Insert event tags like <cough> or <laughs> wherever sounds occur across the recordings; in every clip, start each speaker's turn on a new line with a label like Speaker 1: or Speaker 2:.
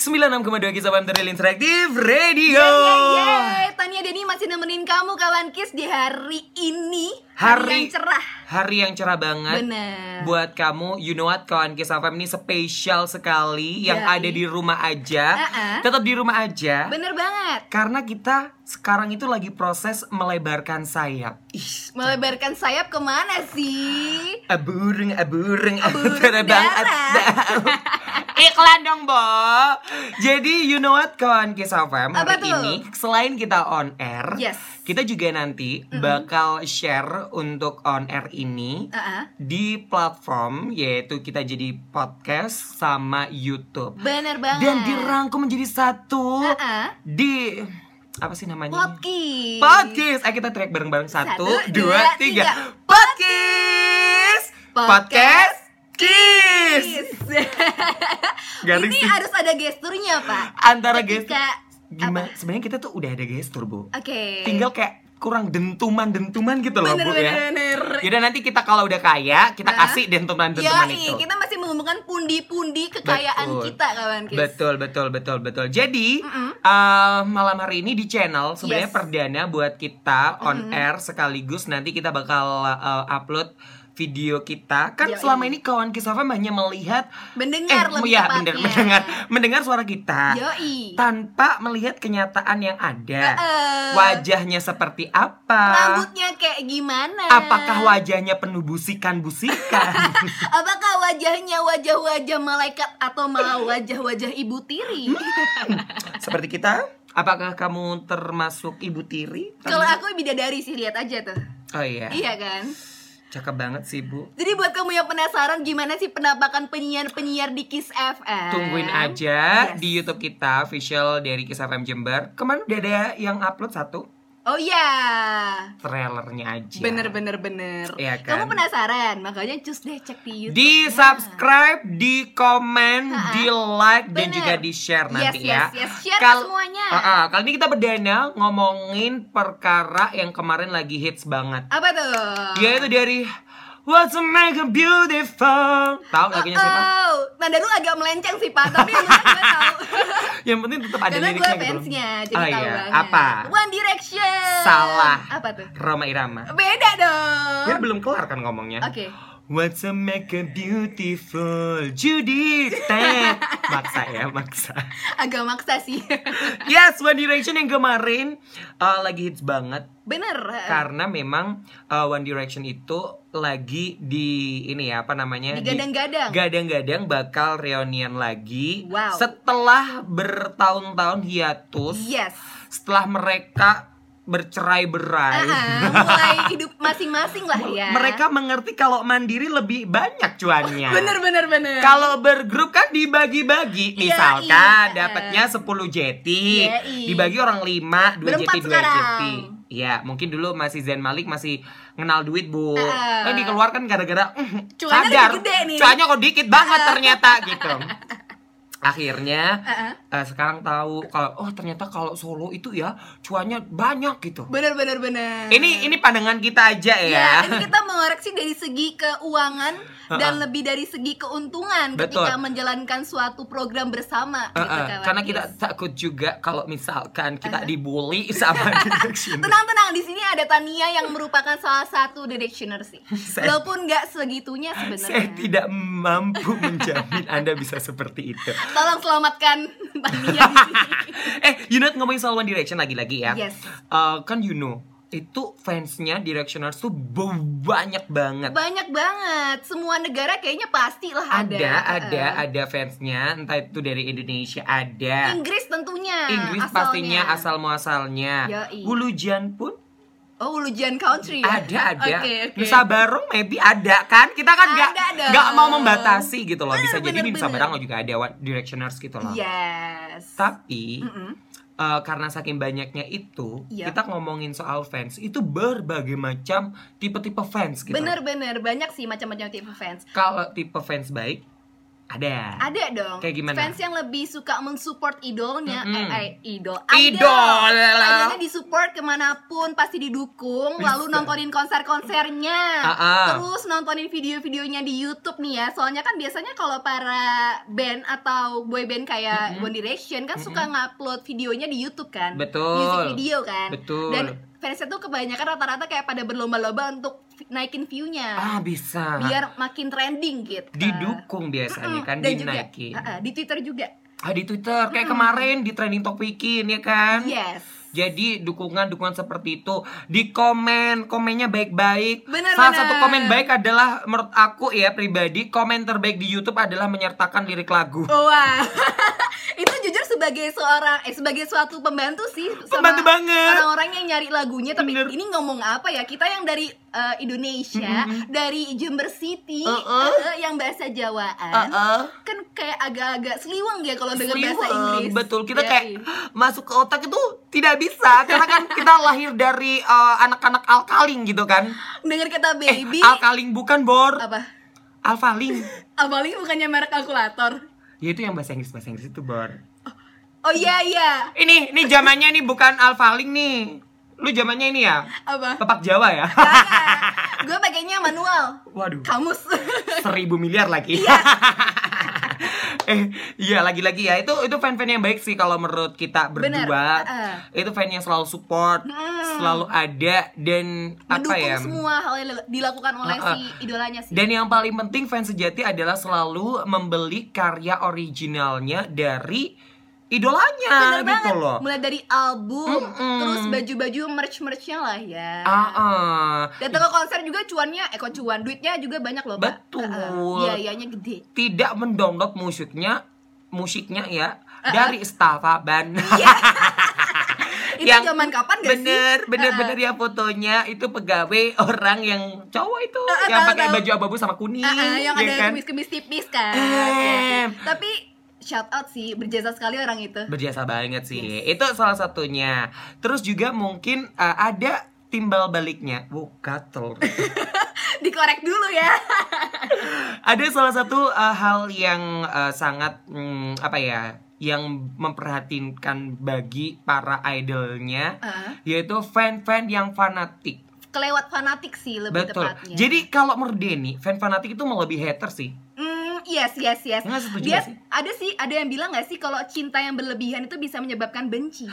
Speaker 1: 96,2 Kisah FM Teril Interaktif Radio.
Speaker 2: Yeay, Tania Deni masih nemenin kamu kawan Kis di hari ini
Speaker 1: Hari-
Speaker 2: yang cerah.
Speaker 1: Hari yang cerah banget.
Speaker 2: Bener.
Speaker 1: Buat kamu, you know what? Kawan Kiss FM ini spesial sekali Yang ada di rumah aja.
Speaker 2: Uh-uh.
Speaker 1: Tetap di rumah aja.
Speaker 2: Bener banget.
Speaker 1: Karena kita sekarang itu lagi proses melebarkan sayap. Ih,
Speaker 2: Melebarkan sayap ke mana sih?
Speaker 1: Aburung, aburung, <laughs>
Speaker 2: Aburung
Speaker 1: terbang. <laughs> Iklan dong, Bo. Jadi, you know what, kawan FM
Speaker 2: Apa
Speaker 1: hari ini selain kita on air,
Speaker 2: Yes.
Speaker 1: Kita juga nanti bakal share untuk on air ini
Speaker 2: Uh-uh.
Speaker 1: di platform yaitu kita jadi podcast sama YouTube
Speaker 2: Bener banget
Speaker 1: dan dirangkum menjadi satu
Speaker 2: Uh-uh.
Speaker 1: di apa sih namanya?
Speaker 2: Podcast
Speaker 1: Podcast. Ayo kita track bareng-bareng satu,
Speaker 2: Satu,
Speaker 1: dua,
Speaker 2: dua,
Speaker 1: tiga.
Speaker 2: tiga.
Speaker 1: Podcast.
Speaker 2: Podcast.
Speaker 1: Kiss. Garing
Speaker 2: Ini harus ada gesturnya pak
Speaker 1: Antara gestur. Gimana? Sebenarnya kita tuh udah ada gestur, Bu.
Speaker 2: Oke
Speaker 1: Tinggal kayak kurang dentuman-dentuman gitu loh,
Speaker 2: Bener
Speaker 1: Bu
Speaker 2: bener
Speaker 1: ya.
Speaker 2: bener
Speaker 1: Yaudah nanti kita kalau udah kaya, kita
Speaker 2: Hah?
Speaker 1: kasih dentuman-dentuman
Speaker 2: Yoi,
Speaker 1: itu.
Speaker 2: kita masih mengumpulkan pundi-pundi kekayaan
Speaker 1: Betul.
Speaker 2: kita kawan Kis
Speaker 1: Betul, betul, betul, betul. Jadi
Speaker 2: Mm-mm.
Speaker 1: eh, malam hari ini di channel sebenarnya
Speaker 2: Yes.
Speaker 1: perdana buat kita on air sekaligus nanti kita bakal eh, upload video kita. Kan
Speaker 2: Yoi.
Speaker 1: selama ini kawan Kisafam hanya melihat
Speaker 2: Mendengar
Speaker 1: eh,
Speaker 2: lebih
Speaker 1: ya, bener, mendengar mendengar suara kita
Speaker 2: Yoi
Speaker 1: tanpa melihat kenyataan yang ada. Wajahnya seperti apa?
Speaker 2: Rambutnya kayak gimana?
Speaker 1: Apakah wajahnya penuh busikan-busikan? <laughs>
Speaker 2: Apakah wajahnya wajah-wajah malaikat atau malah wajah-wajah ibu tiri?
Speaker 1: Seperti kita? Apakah kamu termasuk ibu tiri?
Speaker 2: Kalau aku bidadari sih lihat aja tuh.
Speaker 1: Oh iya.
Speaker 2: Iya kan?
Speaker 1: Cakep banget sih, Bu.
Speaker 2: Jadi buat kamu yang penasaran gimana sih penampakan penyiar-penyiar di Kiss FM?
Speaker 1: Tungguin aja
Speaker 2: Yes.
Speaker 1: di YouTube kita official dari Kiss FM Jember. Kemarin udah ada yang upload satu
Speaker 2: Oh iya.
Speaker 1: trailernya aja.
Speaker 2: Bener bener bener.
Speaker 1: Iya kan?
Speaker 2: Kamu penasaran? Makanya cus deh cek di YouTube.
Speaker 1: Di subscribe, di komen, di like dan
Speaker 2: Bener.
Speaker 1: juga di share nanti
Speaker 2: Yes,
Speaker 1: ya.
Speaker 2: yes, yes. Share
Speaker 1: Kal-
Speaker 2: semuanya.
Speaker 1: Ah, ah, kali ini kita berdana ngomongin perkara yang kemarin lagi hits banget.
Speaker 2: Apa tuh?
Speaker 1: Yaitu dari What's make a beautiful Tahu lagunya siapa?
Speaker 2: Oh, nada lu agak melenceng sih pak, tapi yang penting gue tahu. <laughs>
Speaker 1: Yang penting tetap ada
Speaker 2: Karena gue
Speaker 1: liriknya gitu loh.
Speaker 2: fansnya, jadi
Speaker 1: Oh
Speaker 2: tahu
Speaker 1: iya,
Speaker 2: banget.
Speaker 1: apa?
Speaker 2: One Direction.
Speaker 1: Salah.
Speaker 2: Apa tuh?
Speaker 1: Roma Irama.
Speaker 2: Beda dong.
Speaker 1: Dia belum kelar kan ngomongnya.
Speaker 2: Oke.
Speaker 1: What's a make a beautiful Judy Ted <laughs> Maksa ya, maksa
Speaker 2: Agak maksa sih. <laughs>
Speaker 1: Yes, One Direction yang kemarin uh, lagi hits banget
Speaker 2: Bener.
Speaker 1: Karena memang uh, One Direction itu lagi di ini ya apa namanya di-
Speaker 2: Digadang-gadang.
Speaker 1: gadang-gadang bakal reunian lagi
Speaker 2: Wow.
Speaker 1: setelah bertahun-tahun hiatus
Speaker 2: Yes.
Speaker 1: setelah mereka bercerai-berai
Speaker 2: Ah, mulai <laughs> hidup masing-masing lah ya.
Speaker 1: mereka mengerti kalau mandiri lebih banyak cuannya <laughs>
Speaker 2: Bener bener bener.
Speaker 1: kalau bergrup kan dibagi-bagi
Speaker 2: Iya,
Speaker 1: misalkan
Speaker 2: iya.
Speaker 1: dapatnya 10 jeti
Speaker 2: Iya, iya.
Speaker 1: dibagi orang 5 2
Speaker 2: Berempat
Speaker 1: jeti 2
Speaker 2: sekarang.
Speaker 1: jeti Ya, mungkin dulu masih Zain Malik masih kenal duit, Bu.
Speaker 2: Ah.
Speaker 1: Kan dikeluarkan gara-gara
Speaker 2: Cuannya
Speaker 1: sadar.
Speaker 2: lebih gede nih.
Speaker 1: Cuannya kok dikit banget ternyata gitu. <laughs> Akhirnya
Speaker 2: Ah,
Speaker 1: eh, sekarang tahu kalau oh ternyata kalau solo itu ya cuannya banyak gitu.
Speaker 2: Bener bener bener.
Speaker 1: Ini ini pandangan kita aja ya.
Speaker 2: Ya, ini kita mengoreksi dari segi keuangan dan lebih dari segi keuntungan
Speaker 1: Betul.
Speaker 2: ketika menjalankan suatu program bersama. gitu,
Speaker 1: Uh-uh,
Speaker 2: kawan.
Speaker 1: karena kita takut juga kalau misalkan kita dibully sama <laughs> direction.
Speaker 2: Tenang-tenang, di sini ada Tania yang merupakan salah satu directioner sih. <laughs>
Speaker 1: Saya-
Speaker 2: Walaupun nggak segitunya
Speaker 1: Saya
Speaker 2: sebenarnya.
Speaker 1: tidak mampu menjamin Anda bisa seperti itu. <laughs>
Speaker 2: Tolong selamatkan <laughs> sini. <laughs>
Speaker 1: eh, you know ngomongin soal One Direction lagi-lagi ya.
Speaker 2: Yes.
Speaker 1: Eh, kan you know, itu fansnya Directioners tuh banyak banget.
Speaker 2: Banyak banget. Semua negara kayaknya pastilah ada.
Speaker 1: ada, ada,
Speaker 2: Uh-uh.
Speaker 1: ada fansnya, entah itu dari Indonesia ada.
Speaker 2: Inggris tentunya.
Speaker 1: Inggris
Speaker 2: asalnya.
Speaker 1: pastinya asal muasalnya. Hulujan pun
Speaker 2: Oh, Lujian Country ya?
Speaker 1: ada, ada.
Speaker 2: Oke, oke.
Speaker 1: Nusa Barong maybe ada kan? Kita kan nggak nggak mau membatasi gitu loh. Bisa
Speaker 2: Bener,
Speaker 1: jadi di
Speaker 2: bener,
Speaker 1: Nusa
Speaker 2: bener.
Speaker 1: Barong juga ada One Directioners gitu loh.
Speaker 2: Yes.
Speaker 1: Tapi
Speaker 2: Mm-mm.
Speaker 1: eh, karena saking banyaknya itu,
Speaker 2: Iya.
Speaker 1: kita ngomongin soal fans itu berbagai macam tipe-tipe fans gitu.
Speaker 2: Bener-bener banyak sih macam-macam tipe fans.
Speaker 1: Kalau tipe fans baik, Ada.
Speaker 2: Ada dong.
Speaker 1: Kayak gimana?
Speaker 2: Fans yang lebih suka mensupport idolnya,
Speaker 1: Mm-mm.
Speaker 2: eh, eh, idol.
Speaker 1: Idol.
Speaker 2: Idolnya disupport ke mana pun, pasti didukung. Lalu nontonin konser-konsernya.
Speaker 1: Ah, ah.
Speaker 2: Terus nontonin video-videonya di YouTube nih ya. Soalnya kan biasanya kalau para band atau boy band kayak
Speaker 1: Mm-mm.
Speaker 2: One Direction kan suka ngupload videonya di YouTube kan.
Speaker 1: Betul.
Speaker 2: Music video kan.
Speaker 1: Betul.
Speaker 2: Dan fansnya tuh kebanyakan rata-rata kayak pada berlomba-lomba untuk naikin view-nya.
Speaker 1: Ah, bisa.
Speaker 2: Biar makin trending gitu.
Speaker 1: Didukung biasanya kan
Speaker 2: Dan juga,
Speaker 1: dinaikin.
Speaker 2: ah, ah, di Twitter juga.
Speaker 1: Ah, di Twitter kayak kemarin di trending topikin ya kan?
Speaker 2: Yes.
Speaker 1: Jadi dukungan-dukungan seperti itu di komen, komennya baik-baik.
Speaker 2: Bener,
Speaker 1: Salah
Speaker 2: bener.
Speaker 1: satu komen baik adalah menurut aku ya pribadi, komen terbaik di YouTube adalah menyertakan lirik lagu.
Speaker 2: Wah. itu <laughs> jujur sebagai seorang eh sebagai suatu pembantu sih sama
Speaker 1: Pembantu banget.
Speaker 2: orang-orang yang nyari lagunya tapi
Speaker 1: Bener.
Speaker 2: ini ngomong apa ya kita yang dari eh, Indonesia dari Jember City
Speaker 1: Uh-uh.
Speaker 2: eh, yang bahasa Jawaan
Speaker 1: Heeh.
Speaker 2: kan kayak agak-agak seliwang ya kalau dengar bahasa Inggris
Speaker 1: Betul, kita
Speaker 2: Ya,
Speaker 1: kayak
Speaker 2: iya.
Speaker 1: masuk ke otak itu tidak bisa karena kan kita lahir dari eh, anak-anak alkaling gitu kan.
Speaker 2: dengar kata
Speaker 1: Eh,
Speaker 2: baby
Speaker 1: alkaling bukan bor,
Speaker 2: apa
Speaker 1: alfaling.
Speaker 2: Abaling <laughs> bukannya merek kalkulator
Speaker 1: Ya itu yang bahasa Inggris bahasa Inggris itu bor.
Speaker 2: Oh iya iya
Speaker 1: Ini ini zamannya nih bukan alfaling nih. Lu zamannya ini ya?
Speaker 2: apa
Speaker 1: Pepak Jawa ya?
Speaker 2: gue pakainya manual
Speaker 1: Waduh,
Speaker 2: kamus
Speaker 1: seribu miliar lagi. <laughs> eh, iya lagi-lagi ya. Itu itu fan-fan yang baik sih kalau menurut kita
Speaker 2: Bener,
Speaker 1: berdua.
Speaker 2: uh-uh.
Speaker 1: Itu fan yang selalu support,
Speaker 2: Hmm.
Speaker 1: selalu ada dan apa
Speaker 2: mendukung
Speaker 1: ya?
Speaker 2: semua hal yang dilakukan oleh
Speaker 1: Uh-uh.
Speaker 2: si idolanya sih
Speaker 1: Dan yang paling penting fans sejati adalah selalu membeli karya originalnya dari idolanya
Speaker 2: Bener
Speaker 1: gitu
Speaker 2: banget.
Speaker 1: loh.
Speaker 2: Mulai dari album,
Speaker 1: Mm-mm.
Speaker 2: terus baju-baju merch-merchnya lah ya.
Speaker 1: Ah, ah.
Speaker 2: Datang ke konser juga cuannya, eh kok cuan, duitnya juga banyak loh.
Speaker 1: Betul.
Speaker 2: Biayanya gede.
Speaker 1: tidak mendownload musiknya musiknya ya dari Stava Ban.
Speaker 2: Iya. <laughs> Itu zaman kapan gak sih?
Speaker 1: bener, bener, bener ya fotonya itu pegawai orang yang cowok itu
Speaker 2: Uh-uh,
Speaker 1: yang pakai baju abu-abu sama kuning,
Speaker 2: Uh-uh, yang
Speaker 1: ya
Speaker 2: ada
Speaker 1: kan?
Speaker 2: kemis-kemis tipis kan.
Speaker 1: Eh.
Speaker 2: Iya, iya. Tapi shout out sih, berjasa sekali orang itu.
Speaker 1: Berjasa banget sih. Itu salah satunya. Terus juga mungkin uh, ada timbal baliknya. Wow, gatel. <laughs>
Speaker 2: Dikorek dulu ya. <laughs>
Speaker 1: ada salah satu uh, hal yang uh, sangat mm, apa ya? yang memperhatikan bagi para idolnya
Speaker 2: Uh,
Speaker 1: yaitu fan-fan yang fanatik.
Speaker 2: kelewat fanatik sih lebih
Speaker 1: Betul.
Speaker 2: tepatnya.
Speaker 1: Jadi kalau menurut Denny, fan fanatik itu melebihi hater sih.
Speaker 2: Hmm, yes, yes, yes.
Speaker 1: Nggak setuju
Speaker 2: Dia
Speaker 1: sih?
Speaker 2: ada sih, ada yang bilang nggak sih kalau cinta yang berlebihan itu bisa menyebabkan benci.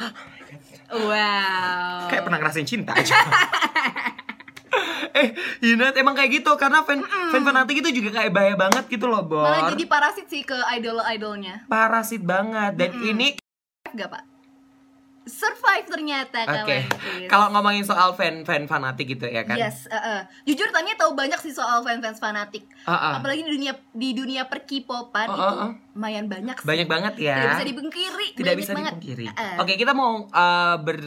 Speaker 2: <gasps> wow.
Speaker 1: Kayak pernah ngerasain cinta aja. <laughs> eh, Yunat emang kayak gitu karena fan fan fanatik itu juga kayak bahaya banget gitu loh, Bor.
Speaker 2: Malah jadi parasit sih ke idol-idolnya.
Speaker 1: parasit banget dan ini
Speaker 2: Gak pak? Survive ternyata
Speaker 1: Oke,
Speaker 2: kawan.
Speaker 1: kalau ngomongin soal fan-fan fanatik gitu ya kan?
Speaker 2: Yes, uh, uh. jujur Tania tahu banyak sih soal fans-fans fanatik.
Speaker 1: Ah, ah.
Speaker 2: Apalagi di dunia di dunia perkipopan
Speaker 1: Oh,
Speaker 2: itu
Speaker 1: oh, oh.
Speaker 2: lumayan banyak sih.
Speaker 1: Banyak banget ya.
Speaker 2: Tidak bisa dipungkiri.
Speaker 1: Tidak bisa
Speaker 2: banget.
Speaker 1: dipungkiri.
Speaker 2: Uh, uh.
Speaker 1: Oke, kita mau uh, ber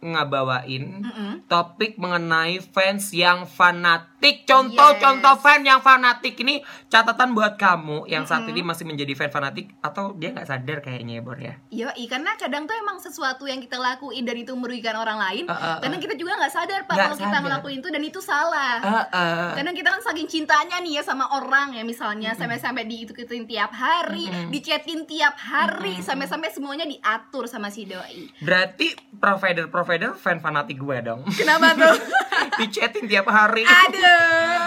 Speaker 1: ngabawain
Speaker 2: Mm-mm.
Speaker 1: topik mengenai fans yang fanatik. Contoh
Speaker 2: Yes.
Speaker 1: contoh fan yang fanatik ini catatan buat kamu yang saat ini masih menjadi fan fanatik atau dia nggak sadar kayaknya ya, Bor ya.
Speaker 2: Iya, karena kadang tuh emang sesuatu yang kita lakuin dan itu merugikan orang lain.
Speaker 1: Uh, uh, uh.
Speaker 2: Kadang kita juga nggak sadar pak
Speaker 1: Nggak
Speaker 2: kalau kita
Speaker 1: sadar.
Speaker 2: ngelakuin itu dan itu salah.
Speaker 1: Uh, uh.
Speaker 2: Kadang kita kan saking cintanya nih ya sama orang ya misalnya sampai-sampai diikutin tiap hari, dichatin tiap hari, sampai-sampai semuanya diatur sama si doi.
Speaker 1: Berarti provider-provider fan fanatik gue dong.
Speaker 2: Kenapa tuh? <laughs>
Speaker 1: Di chatting tiap hari.
Speaker 2: Aduh.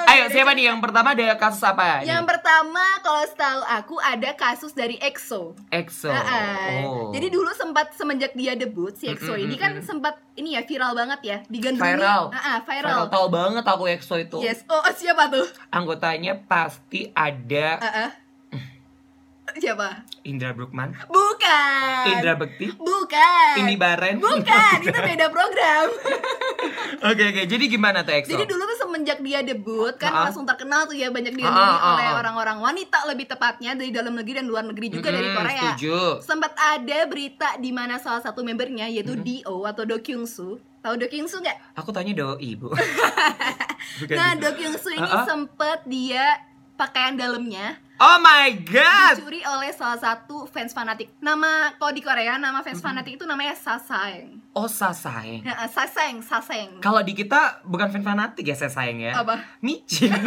Speaker 1: Ayo siapa nih yang pertama ada kasus apa? nih?
Speaker 2: Yang pertama kalau setahu aku ada kasus dari EXO.
Speaker 1: EXO.
Speaker 2: Ah,
Speaker 1: Oh.
Speaker 2: Jadi dulu sempat semenjak dia debut si EXO
Speaker 1: Mm-mm,
Speaker 2: ini kan sempat ini ya viral banget ya digandrungi.
Speaker 1: Viral.
Speaker 2: Ah, ah,
Speaker 1: Viral.
Speaker 2: viral.
Speaker 1: Tahu banget aku EXO itu.
Speaker 2: Yes. Oh, siapa tuh?
Speaker 1: Anggotanya pasti ada
Speaker 2: Ah, ah. Siapa?
Speaker 1: Indra Brukman,
Speaker 2: Bukan.
Speaker 1: Indra Bekti,
Speaker 2: Bukan.
Speaker 1: Indi Baren.
Speaker 2: Bukan, itu beda program. <laughs>
Speaker 1: Oke oke. Jadi gimana tuh EXO?
Speaker 2: Jadi dulu tuh semenjak dia debut kan
Speaker 1: Ah.
Speaker 2: langsung terkenal tuh ya banyak
Speaker 1: ah, ah,
Speaker 2: oleh orang-orang wanita lebih tepatnya dari dalam negeri dan luar negeri juga dari
Speaker 1: Mm-mm,
Speaker 2: Korea.
Speaker 1: Setuju.
Speaker 2: Sempat ada berita di mana salah satu membernya yaitu Do atau Do Kyung Soo. Tahu Do Kyung Soo nggak?
Speaker 1: Aku tanya doi bu. <laughs> Bukan
Speaker 2: Nah. Do Kyung Soo ini
Speaker 1: ah.
Speaker 2: sempet dia pakaian dalamnya
Speaker 1: Oh my god.
Speaker 2: dicuri oleh salah satu fans fanatik. Nama kalau di Korea nama fans fanatik itu namanya Sasaeng.
Speaker 1: Oh sasaeng.
Speaker 2: Nah, Sasaeng, Sasaeng.
Speaker 1: Kalau di kita bukan fan fanatik ya saya sayang ya.
Speaker 2: Apa?
Speaker 1: Micin. <laughs>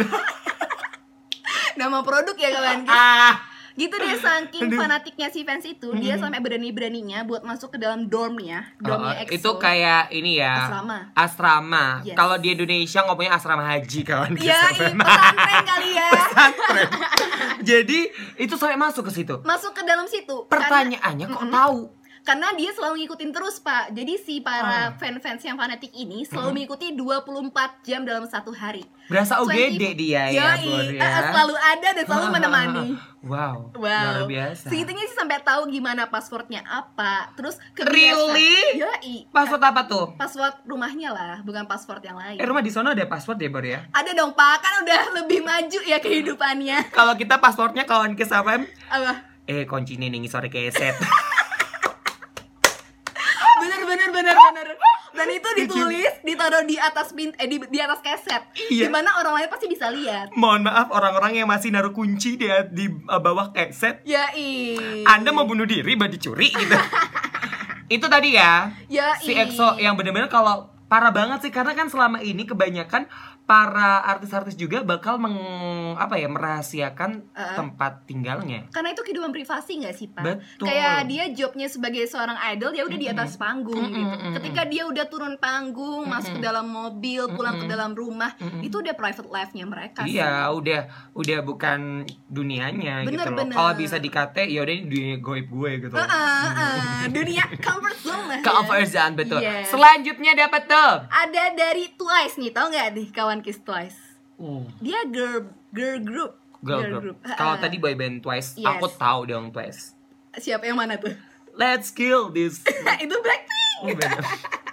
Speaker 2: Nama produk ya kawan.
Speaker 1: ah.
Speaker 2: gitu deh saking
Speaker 1: Aduh.
Speaker 2: fanatiknya si fans itu dia sampai berani beraninya buat masuk ke dalam dormnya dormnya
Speaker 1: Oh,
Speaker 2: EXO
Speaker 1: itu kayak ini ya
Speaker 2: Asrama.
Speaker 1: asrama.
Speaker 2: Yes.
Speaker 1: Kalau di Indonesia ngomongnya asrama haji kawan
Speaker 2: ya
Speaker 1: Kisah.
Speaker 2: i- pesantren kali ya <laughs>
Speaker 1: Jadi itu sampai masuk ke situ.
Speaker 2: masuk ke dalam situ
Speaker 1: Pertanyaannya kok tahu?
Speaker 2: Karena dia selalu ngikutin terus pak jadi si para
Speaker 1: Ah.
Speaker 2: fan-fans yang fanatik ini selalu mengikuti 24 jam dalam satu hari
Speaker 1: Berasa
Speaker 2: 20
Speaker 1: UGD dia ya,
Speaker 2: Yoi,
Speaker 1: ya.
Speaker 2: eh, selalu ada dan selalu menemani
Speaker 1: Wow,
Speaker 2: Wow,
Speaker 1: luar biasa.
Speaker 2: segitunya sih sampai tahu gimana passwordnya apa, terus
Speaker 1: Really?
Speaker 2: Yoi,
Speaker 1: Password apa tuh?
Speaker 2: password rumahnya lah, bukan password yang lain.
Speaker 1: Eh rumah di sana ada password ya, Bor ya?
Speaker 2: Ada dong pak, kan udah lebih maju ya kehidupannya.
Speaker 1: Kalau kita passwordnya kawan ke FM,
Speaker 2: Apa?
Speaker 1: eh kunci nih sore keset. <laughs>
Speaker 2: Bener bener bener bener. Dan itu ditulis, ditaruh di atas pin, eh di, di atas keset,
Speaker 1: Iya.
Speaker 2: di mana orang lain pasti bisa lihat.
Speaker 1: Mohon maaf orang-orang yang masih naruh kunci di di uh, bawah keset.
Speaker 2: Yoi.
Speaker 1: Anda mau bunuh diri, buat dicuri gitu. <laughs> itu tadi ya.
Speaker 2: Yoi.
Speaker 1: Si EXO yang bener-bener kalau parah banget sih karena kan selama ini kebanyakan para artis-artis juga bakal meng apa ya merahasiakan
Speaker 2: Uh-uh.
Speaker 1: tempat tinggalnya.
Speaker 2: Karena itu kehidupan privasi gak sih pak?
Speaker 1: Betul.
Speaker 2: Kayak dia jobnya sebagai seorang idol ya udah di atas panggung
Speaker 1: Mm-mm,
Speaker 2: gitu.
Speaker 1: mm-mm.
Speaker 2: Ketika dia udah turun panggung, masuk ke dalam mobil, pulang ke dalam rumah, itu udah private life-nya mereka. sih.
Speaker 1: Iya, udah udah bukan dunianya gitu
Speaker 2: Bener,
Speaker 1: loh.
Speaker 2: bener.
Speaker 1: Kalau bisa dikate ya udah ini dunia goib gue gitu. loh.
Speaker 2: Heeh, heeh. dunia comfort zone lah. <laughs> ya.
Speaker 1: Zone betul.
Speaker 2: Yes.
Speaker 1: Selanjutnya dapat tuh.
Speaker 2: Ada dari Twice nih, tau nggak nih kawan Kiss Twice?
Speaker 1: Uh,
Speaker 2: Dia girl girl group.
Speaker 1: girl group. Kalau
Speaker 2: Heeh.
Speaker 1: tadi boy band Twice,
Speaker 2: Yes.
Speaker 1: aku tahu dong Twice.
Speaker 2: siapa yang mana tuh?
Speaker 1: Let's kill this. <laughs>
Speaker 2: itu Blackpink.
Speaker 1: Oh. <laughs>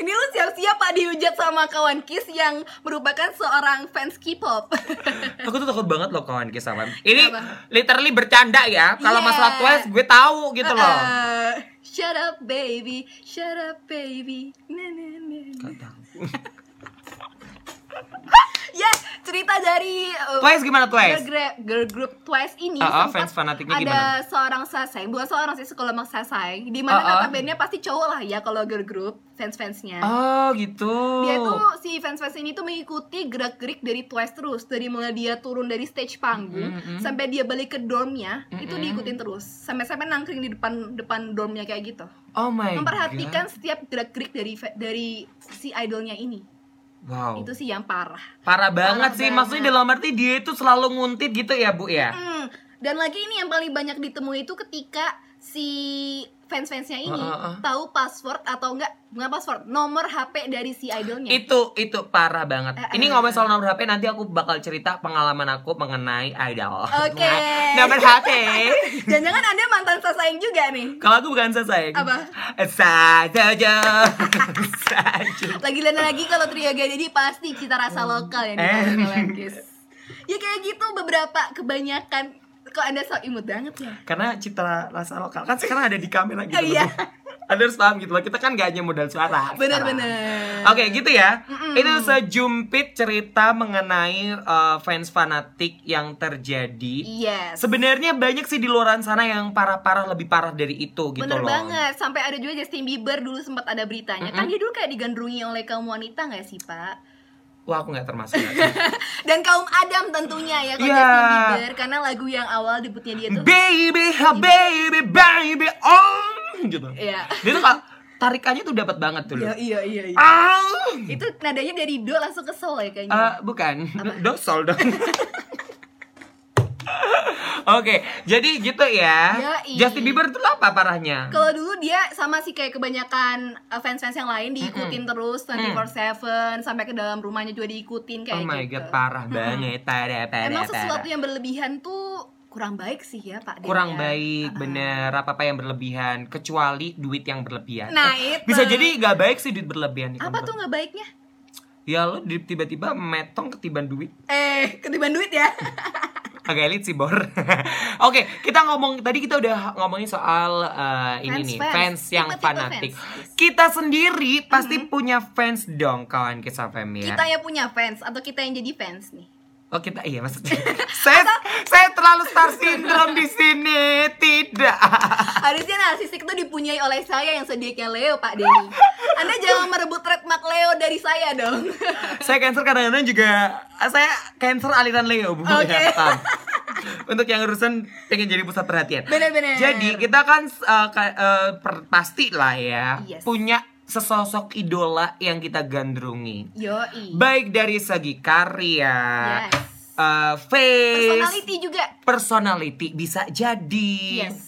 Speaker 2: Ini lu siap-siap Pak dihujat sama kawan Kiss yang merupakan seorang fans K-pop. <laughs>
Speaker 1: Aku tuh takut banget loh kawan kisah Ini
Speaker 2: Apa?
Speaker 1: literally bercanda ya. Kalau
Speaker 2: Yeah.
Speaker 1: masalah Twice gue tahu gitu loh.
Speaker 2: Eh, shut up baby, shut up baby. Na, na, na, na. Ya, cerita dari uh,
Speaker 1: Twice gimana
Speaker 2: girl,
Speaker 1: Twice?
Speaker 2: gra- girl group Twice ini
Speaker 1: ah,
Speaker 2: sempat
Speaker 1: fans fanatiknya
Speaker 2: ada
Speaker 1: gimana?
Speaker 2: seorang sasai, bukan seorang sih sekolah sasai, di mana
Speaker 1: Ah, ah.
Speaker 2: notabene pasti cowok lah ya kalau girl group fans-fansnya.
Speaker 1: Oh gitu.
Speaker 2: Dia tuh si fans-fans ini tuh mengikuti gerak-gerik dari Twice terus dari mulai dia turun dari stage panggung
Speaker 1: Mm-mm.
Speaker 2: sampai dia balik ke dormnya itu
Speaker 1: Mm-mm.
Speaker 2: diikutin terus sampai-sampai nangkring di depan depan dormnya kayak gitu
Speaker 1: Oh my
Speaker 2: memperhatikan
Speaker 1: God.
Speaker 2: setiap gerak-gerik dari fa- dari si idolnya ini
Speaker 1: Wow.
Speaker 2: itu sih yang parah
Speaker 1: Parah banget
Speaker 2: Parah
Speaker 1: sih.
Speaker 2: banget.
Speaker 1: Maksudnya dalam arti dia itu selalu nguntit gitu ya, Bu ya.
Speaker 2: Hmm, dan lagi ini yang paling banyak ditemui itu ketika si fans-fansnya ini
Speaker 1: Ah, ah, ah.
Speaker 2: tahu password atau enggak bukan password nomor HP dari si idolnya
Speaker 1: Itu itu parah banget.
Speaker 2: Eh,
Speaker 1: Ini
Speaker 2: eh.
Speaker 1: ngomongin soal nomor HP nanti aku bakal cerita pengalaman aku mengenai idol.
Speaker 2: Oke. <laughs>
Speaker 1: nomor HP. <laughs>
Speaker 2: jangan-jangan anda mantan sasaeng juga nih
Speaker 1: Kalau aku bukan sayang.
Speaker 2: Apa?
Speaker 1: Saja. <laughs> Saja.
Speaker 2: lagi dan lagi kalau trio jadi pasti cita rasa lokal yang
Speaker 1: Eh.
Speaker 2: dibawa kawan Kiss. ya kayak gitu beberapa kebanyakan kok anda so imut banget ya
Speaker 1: Karena citra rasa lokal kan sekarang ada di kamera gitu
Speaker 2: Oh, <laughs> iya.
Speaker 1: Anda harus paham gitu loh. Kita kan gak hanya modal suara.
Speaker 2: bener-bener
Speaker 1: Oke gitu ya.
Speaker 2: Mm-mm.
Speaker 1: Itu sejumpit cerita mengenai uh, fans fanatik yang terjadi.
Speaker 2: yes
Speaker 1: Sebenarnya banyak sih di luar sana yang parah-parah lebih parah dari itu gitu
Speaker 2: Bener
Speaker 1: loh.
Speaker 2: banget, sampai ada juga Justin Bieber dulu sempat ada beritanya Kan dia dulu kayak digandrungi oleh kaum wanita gak sih pak?
Speaker 1: Wah aku nggak termasuk. <laughs>
Speaker 2: Dan kaum Adam tentunya ya kalau
Speaker 1: Iya.
Speaker 2: Justin Bieber Karena lagu yang awal debutnya dia tuh
Speaker 1: baby, ha, baby, baby, oh gitu.
Speaker 2: Iya
Speaker 1: Dia tuh tarikannya tuh dapat banget tuh.
Speaker 2: Iya
Speaker 1: loh.
Speaker 2: iya iya iya.
Speaker 1: Ah.
Speaker 2: Itu nadanya dari do langsung ke sol ya kayaknya
Speaker 1: Eh, bukan, <laughs> dosol dong. <laughs> <laughs> Oke, jadi gitu ya.
Speaker 2: Yoi.
Speaker 1: Justin Bieber itu apa parahnya?
Speaker 2: Kalau dulu dia sama sih kayak kebanyakan uh, fans-fans yang lain diikutin terus 24/7 sampai ke dalam rumahnya juga diikutin kayak
Speaker 1: oh my
Speaker 2: gitu.
Speaker 1: god, parah banget. Parah, parah,
Speaker 2: Emang sesuatu yang berlebihan tuh kurang baik sih ya Pak.
Speaker 1: Kurang
Speaker 2: ya.
Speaker 1: baik, bener apa-apa yang berlebihan, kecuali duit yang berlebihan.
Speaker 2: Nah,
Speaker 1: Eh,
Speaker 2: itu.
Speaker 1: Bisa jadi nggak baik sih duit berlebihan
Speaker 2: Apa tuh nggak baiknya?
Speaker 1: Ya lo tiba-tiba metong ketiban duit.
Speaker 2: Eh, ketiban duit ya. <laughs>
Speaker 1: Agak elit sih Bor <laughs> Oke kita ngomong Tadi kita udah ngomongin soal eh, Ini
Speaker 2: Fans,
Speaker 1: nih
Speaker 2: fans.
Speaker 1: Fans yang
Speaker 2: Tipe-tipe
Speaker 1: fanatik
Speaker 2: fans.
Speaker 1: Kita sendiri Pasti punya fans dong Kawan kisah fam ya
Speaker 2: Kita yang punya fans atau kita yang jadi fans nih?
Speaker 1: Oh kita iya maksudnya <laughs> saya saya terlalu star syndrome di sini tidak
Speaker 2: Harusnya narsistik itu dipunyai oleh saya yang zodiaknya Leo, Pak Denny. Anda jangan merebut trademark Leo dari saya dong. <laughs>
Speaker 1: saya cancer kadang-kadang juga saya cancer aliran Leo bu
Speaker 2: Oke.
Speaker 1: Ya, paham. untuk yang urusan pengen jadi pusat perhatian.
Speaker 2: Bener-bener.
Speaker 1: Jadi kita kan uh, ka- uh, per- pasti lah ya
Speaker 2: Yes.
Speaker 1: punya sesosok idola yang kita gandrungi.
Speaker 2: Yoi.
Speaker 1: Baik dari segi karya,
Speaker 2: Yes.
Speaker 1: uh, face,
Speaker 2: Personality juga.
Speaker 1: personality bisa jadi.
Speaker 2: Yes.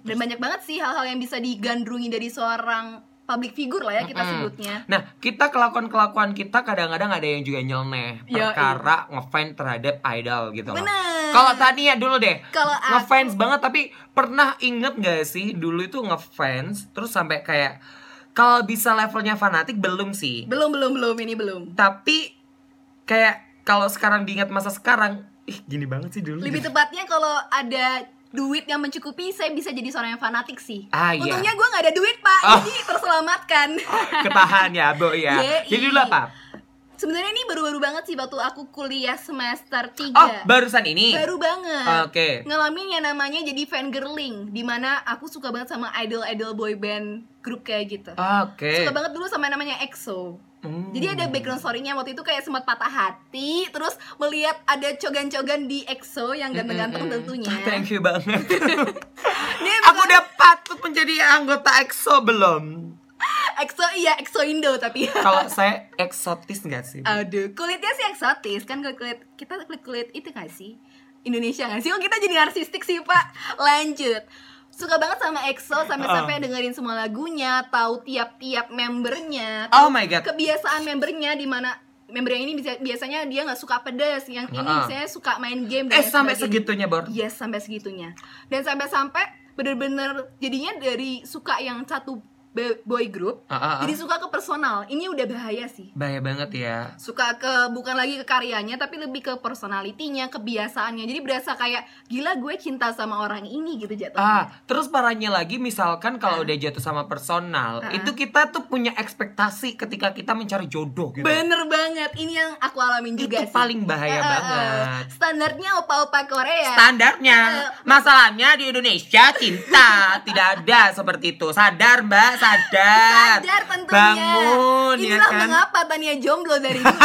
Speaker 2: Dan banyak banget sih hal-hal yang bisa digandrungi dari seorang public figure lah ya kita
Speaker 1: Mm-mm.
Speaker 2: sebutnya.
Speaker 1: Nah, kita kelakuan-kelakuan kita kadang-kadang ada yang juga nyeleneh perkara ngefans terhadap idol gitu loh. Kalau Tania dulu deh,
Speaker 2: Kalau aku-
Speaker 1: ngefans banget tapi pernah inget gak sih dulu itu ngefans terus sampai kayak kalau bisa levelnya fanatik belum sih.
Speaker 2: Belum belum belum ini belum.
Speaker 1: Tapi kayak kalau sekarang diingat masa sekarang, ih gini banget sih dulu.
Speaker 2: Lebih tepatnya kalau ada duit yang mencukupi, saya bisa jadi seorang yang fanatik sih.
Speaker 1: Ah, iya.
Speaker 2: Untungnya gue nggak ada duit pak,
Speaker 1: Oh.
Speaker 2: jadi terselamatkan. <laughs>
Speaker 1: Ketahan ya, Bo ya.
Speaker 2: Yei.
Speaker 1: Jadi dulu apa?
Speaker 2: Sebenarnya ini baru-baru banget sih waktu aku kuliah semester 3
Speaker 1: Oh, barusan ini.
Speaker 2: Baru banget.
Speaker 1: Oke.
Speaker 2: Ngalamin yang namanya jadi fangirling, di mana aku suka banget sama idol-idol boy band grup kayak gitu.
Speaker 1: Oke.
Speaker 2: Suka banget dulu sama yang namanya EXO.
Speaker 1: Hmm.
Speaker 2: Jadi ada background story-nya waktu itu kayak sempat patah hati, terus melihat ada cogan-cogan di EXO yang ganteng-ganteng
Speaker 1: Mm-mm.
Speaker 2: tentunya.
Speaker 1: Ah, Thank you banget. <laughs>
Speaker 2: Dia
Speaker 1: Aku
Speaker 2: bukan
Speaker 1: udah patut menjadi anggota EXO belum?
Speaker 2: EXO iya EXO Indo tapi.
Speaker 1: Kalau saya eksotis nggak sih?
Speaker 2: Aduh, kulitnya sih eksotis kan kulit kulit kita kulit kulit itu gak sih Indonesia gak sih? Oh kita jadi narsistik sih pak. Lanjut. Suka banget sama EXO sampai-sampai dengerin semua lagunya, tahu tiap-tiap membernya,
Speaker 1: Oh my god.
Speaker 2: kebiasaan membernya di mana member yang ini bisa biasanya dia nggak suka pedas, yang ini
Speaker 1: Ah.
Speaker 2: saya suka main game
Speaker 1: Eh sampai
Speaker 2: sebagainya.
Speaker 1: segitunya, Bor.
Speaker 2: Yes, sampai segitunya. Dan sampai-sampai bener-bener jadinya dari suka yang satu boy group,
Speaker 1: Ah, ah, ah.
Speaker 2: jadi suka ke personal. Ini udah bahaya sih
Speaker 1: Bahaya banget ya.
Speaker 2: suka ke bukan lagi ke karyanya tapi lebih ke personalitinya kebiasaannya jadi berasa kayak gila gue cinta sama orang ini gitu jatuhnya
Speaker 1: Ah, terus parahnya lagi misalkan kalau udah jatuh sama personal,
Speaker 2: Ah.
Speaker 1: itu kita tuh punya ekspektasi ketika kita mencari jodoh gitu.
Speaker 2: bener banget ini yang aku alamin juga
Speaker 1: Itu
Speaker 2: sih
Speaker 1: paling bahaya
Speaker 2: eh, eh.
Speaker 1: banget.
Speaker 2: standarnya opa-opa Korea
Speaker 1: Standarnya,
Speaker 2: Eh,
Speaker 1: masalahnya di Indonesia cinta <laughs> tidak ada seperti itu. Sadar Mbak, sadar.
Speaker 2: sadar tentunya
Speaker 1: Bangun ya
Speaker 2: inilah
Speaker 1: kan.
Speaker 2: mengapa Tania jomblo dari <laughs> dulu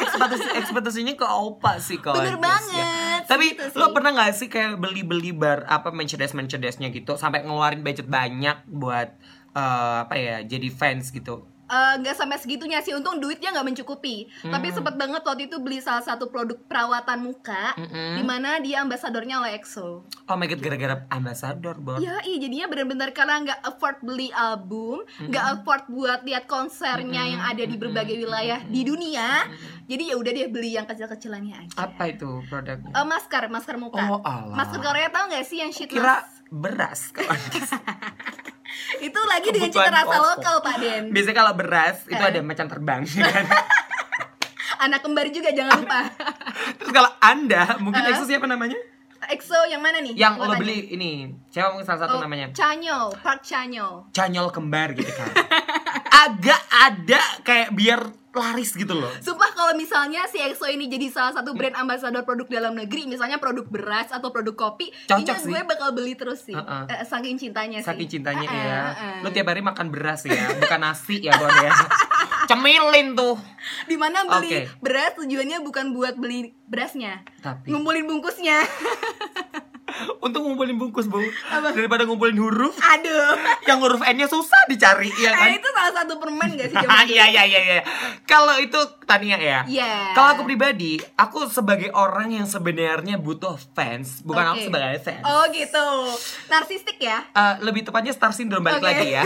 Speaker 1: ekspektasi ekspektasinya ke opa sih kalau
Speaker 2: Bener
Speaker 1: guys,
Speaker 2: banget,
Speaker 1: ya. Tapi
Speaker 2: sih.
Speaker 1: lo pernah nggak sih kayak beli-beli bar apa mencedes mencedesnya gitu sampai ngeluarin budget banyak buat eh, apa ya jadi fans gitu.
Speaker 2: Eh, nggak sampai segitunya sih untung duitnya nggak mencukupi
Speaker 1: Hmm.
Speaker 2: tapi sempet banget waktu itu beli salah satu produk perawatan muka
Speaker 1: Mm-mm.
Speaker 2: di mana dia ambasadornya oleh EXO
Speaker 1: Oh my god gara-gara ambasador bor.
Speaker 2: Ya, iya jadinya benar-benar karena nggak afford beli album, nggak afford buat lihat konsernya yang ada di berbagai wilayah di dunia. Jadi ya udah dia beli yang kecil-kecilannya aja.
Speaker 1: Apa itu produknya?
Speaker 2: Eh, masker, masker muka.
Speaker 1: Oh,
Speaker 2: masker Korea tau nggak sih yang sheet
Speaker 1: Kira beras. <laughs> <laughs>
Speaker 2: Itu lagi dengan cita
Speaker 1: Kebutuhan
Speaker 2: rasa
Speaker 1: pokok.
Speaker 2: lokal Pak Den.
Speaker 1: Biasanya kalau beras itu
Speaker 2: Eh.
Speaker 1: ada macan terbang ya kan. <laughs>
Speaker 2: Anak kembar juga jangan lupa. <laughs>
Speaker 1: Terus kalau Anda mungkin. EXO siapa namanya?
Speaker 2: EXO yang mana nih?
Speaker 1: Yang lo beli ini. Siapa mungkin salah satu
Speaker 2: Oh,
Speaker 1: namanya?
Speaker 2: Chanyeol, Park Chanyeol.
Speaker 1: Canyol kembar gitu kan. Agak ada kayak biar laris gitu loh.
Speaker 2: Sumpah kalau misalnya si EXO ini jadi salah satu brand ambassador produk dalam negeri, misalnya produk beras atau produk kopi,
Speaker 1: Cocok sih.
Speaker 2: gue bakal beli terus sih.
Speaker 1: Uh-uh.
Speaker 2: Eh, saking cintanya sih.
Speaker 1: Saking cintanya
Speaker 2: Uh-uh,
Speaker 1: ya.
Speaker 2: uh-uh.
Speaker 1: Lo tiap hari makan beras ya, bukan nasi ya Bor ya. <laughs> Cemilin tuh.
Speaker 2: Di mana beli
Speaker 1: Oke.
Speaker 2: beras tujuannya bukan buat beli berasnya,
Speaker 1: Tapi
Speaker 2: ngumpulin bungkusnya. <laughs>
Speaker 1: untuk ngumpulin bungkus, Bu. Daripada ngumpulin huruf,
Speaker 2: Aduh.
Speaker 1: yang huruf N-nya susah dicari ya
Speaker 2: Eh,
Speaker 1: kan.
Speaker 2: itu salah satu permen gak sih? <laughs>
Speaker 1: Iya iya iya iya. Kalau itu Tania ya.
Speaker 2: Iya.
Speaker 1: Kalau aku pribadi, aku sebagai orang yang sebenarnya butuh fans, bukan aku
Speaker 2: Oke.
Speaker 1: sebagai fans.
Speaker 2: Oh gitu. Narsistik ya?
Speaker 1: Eh, lebih tepatnya star syndrome balik
Speaker 2: Oke.
Speaker 1: lagi ya.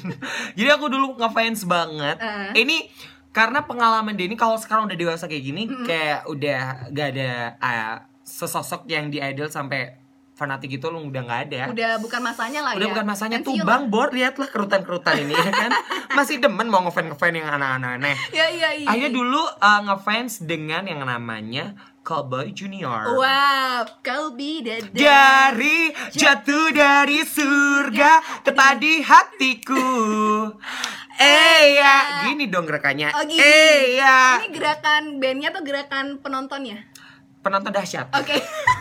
Speaker 1: <laughs> Jadi aku dulu ngefans banget.
Speaker 2: Uh.
Speaker 1: Ini karena pengalaman dia ini kalau sekarang udah dewasa kayak gini, kayak udah gak ada eh, sesosok yang di idol sampai fanatik itu lu udah nggak ada.
Speaker 2: Udah bukan masanya lah
Speaker 1: Udah
Speaker 2: ya.
Speaker 1: bukan masanya tuh bang bor lihatlah kerutan-kerutan ini ya kan masih demen mau ngefans ngefans yang anak-anak aneh.
Speaker 2: Ya iya iya.
Speaker 1: Akhirnya dulu uh, ngefans dengan yang namanya Cowboy Junior.
Speaker 2: Wow, kau bidadari.
Speaker 1: Dari jatuh dari surga tepat di hatiku. <laughs> Eh ya, gini dong gerakannya.
Speaker 2: Oh, gini.
Speaker 1: Eh ya,
Speaker 2: Ini gerakan bandnya atau gerakan penontonnya?
Speaker 1: penonton dahsyat.
Speaker 2: Oke. <laughs>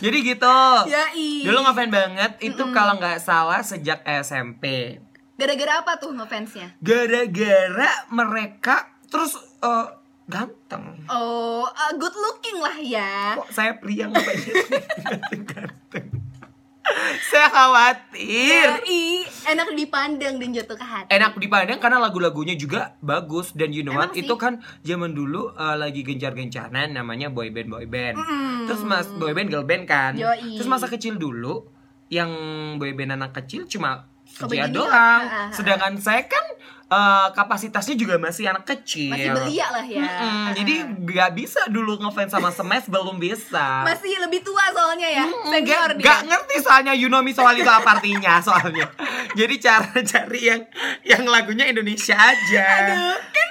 Speaker 1: Jadi gitu.
Speaker 2: Yai.
Speaker 1: Dulu ngefans banget itu kalau nggak salah sejak SMP.
Speaker 2: Gara-gara apa tuh ngefansnya?
Speaker 1: Gara-gara mereka terus eh, ganteng.
Speaker 2: Oh, uh, good looking lah ya.
Speaker 1: Kok saya pria ngapain <laughs> ganteng-ganteng? <laughs> saya khawatir.
Speaker 2: Yoi, enak dipandang dan jatuh ke hati.
Speaker 1: Enak dipandang karena lagu-lagunya juga bagus dan you know
Speaker 2: Emang
Speaker 1: what
Speaker 2: sih.
Speaker 1: itu kan zaman dulu uh, lagi gencar-gencaran namanya boyband boyband.
Speaker 2: Mm.
Speaker 1: Terus mas boyband girl band kan.
Speaker 2: Yoi.
Speaker 1: Terus masa kecil dulu yang boyband anak kecil cuma dia doang.
Speaker 2: Ah, ah, ah.
Speaker 1: Sedangkan saya kan uh, kapasitasnya juga masih anak kecil.
Speaker 2: Masih belia lah ya.
Speaker 1: Mm-mm,
Speaker 2: Ah,
Speaker 1: jadi
Speaker 2: ah.
Speaker 1: nggak bisa dulu ngefans sama Smash belum bisa.
Speaker 2: masih lebih tua soalnya ya.
Speaker 1: Mm,
Speaker 2: Senior
Speaker 1: Gak,
Speaker 2: dia.
Speaker 1: gak ngerti soalnya you know me soal itu apa artinya soalnya. Jadi cara cari yang yang lagunya Indonesia aja.
Speaker 2: Aduh, kan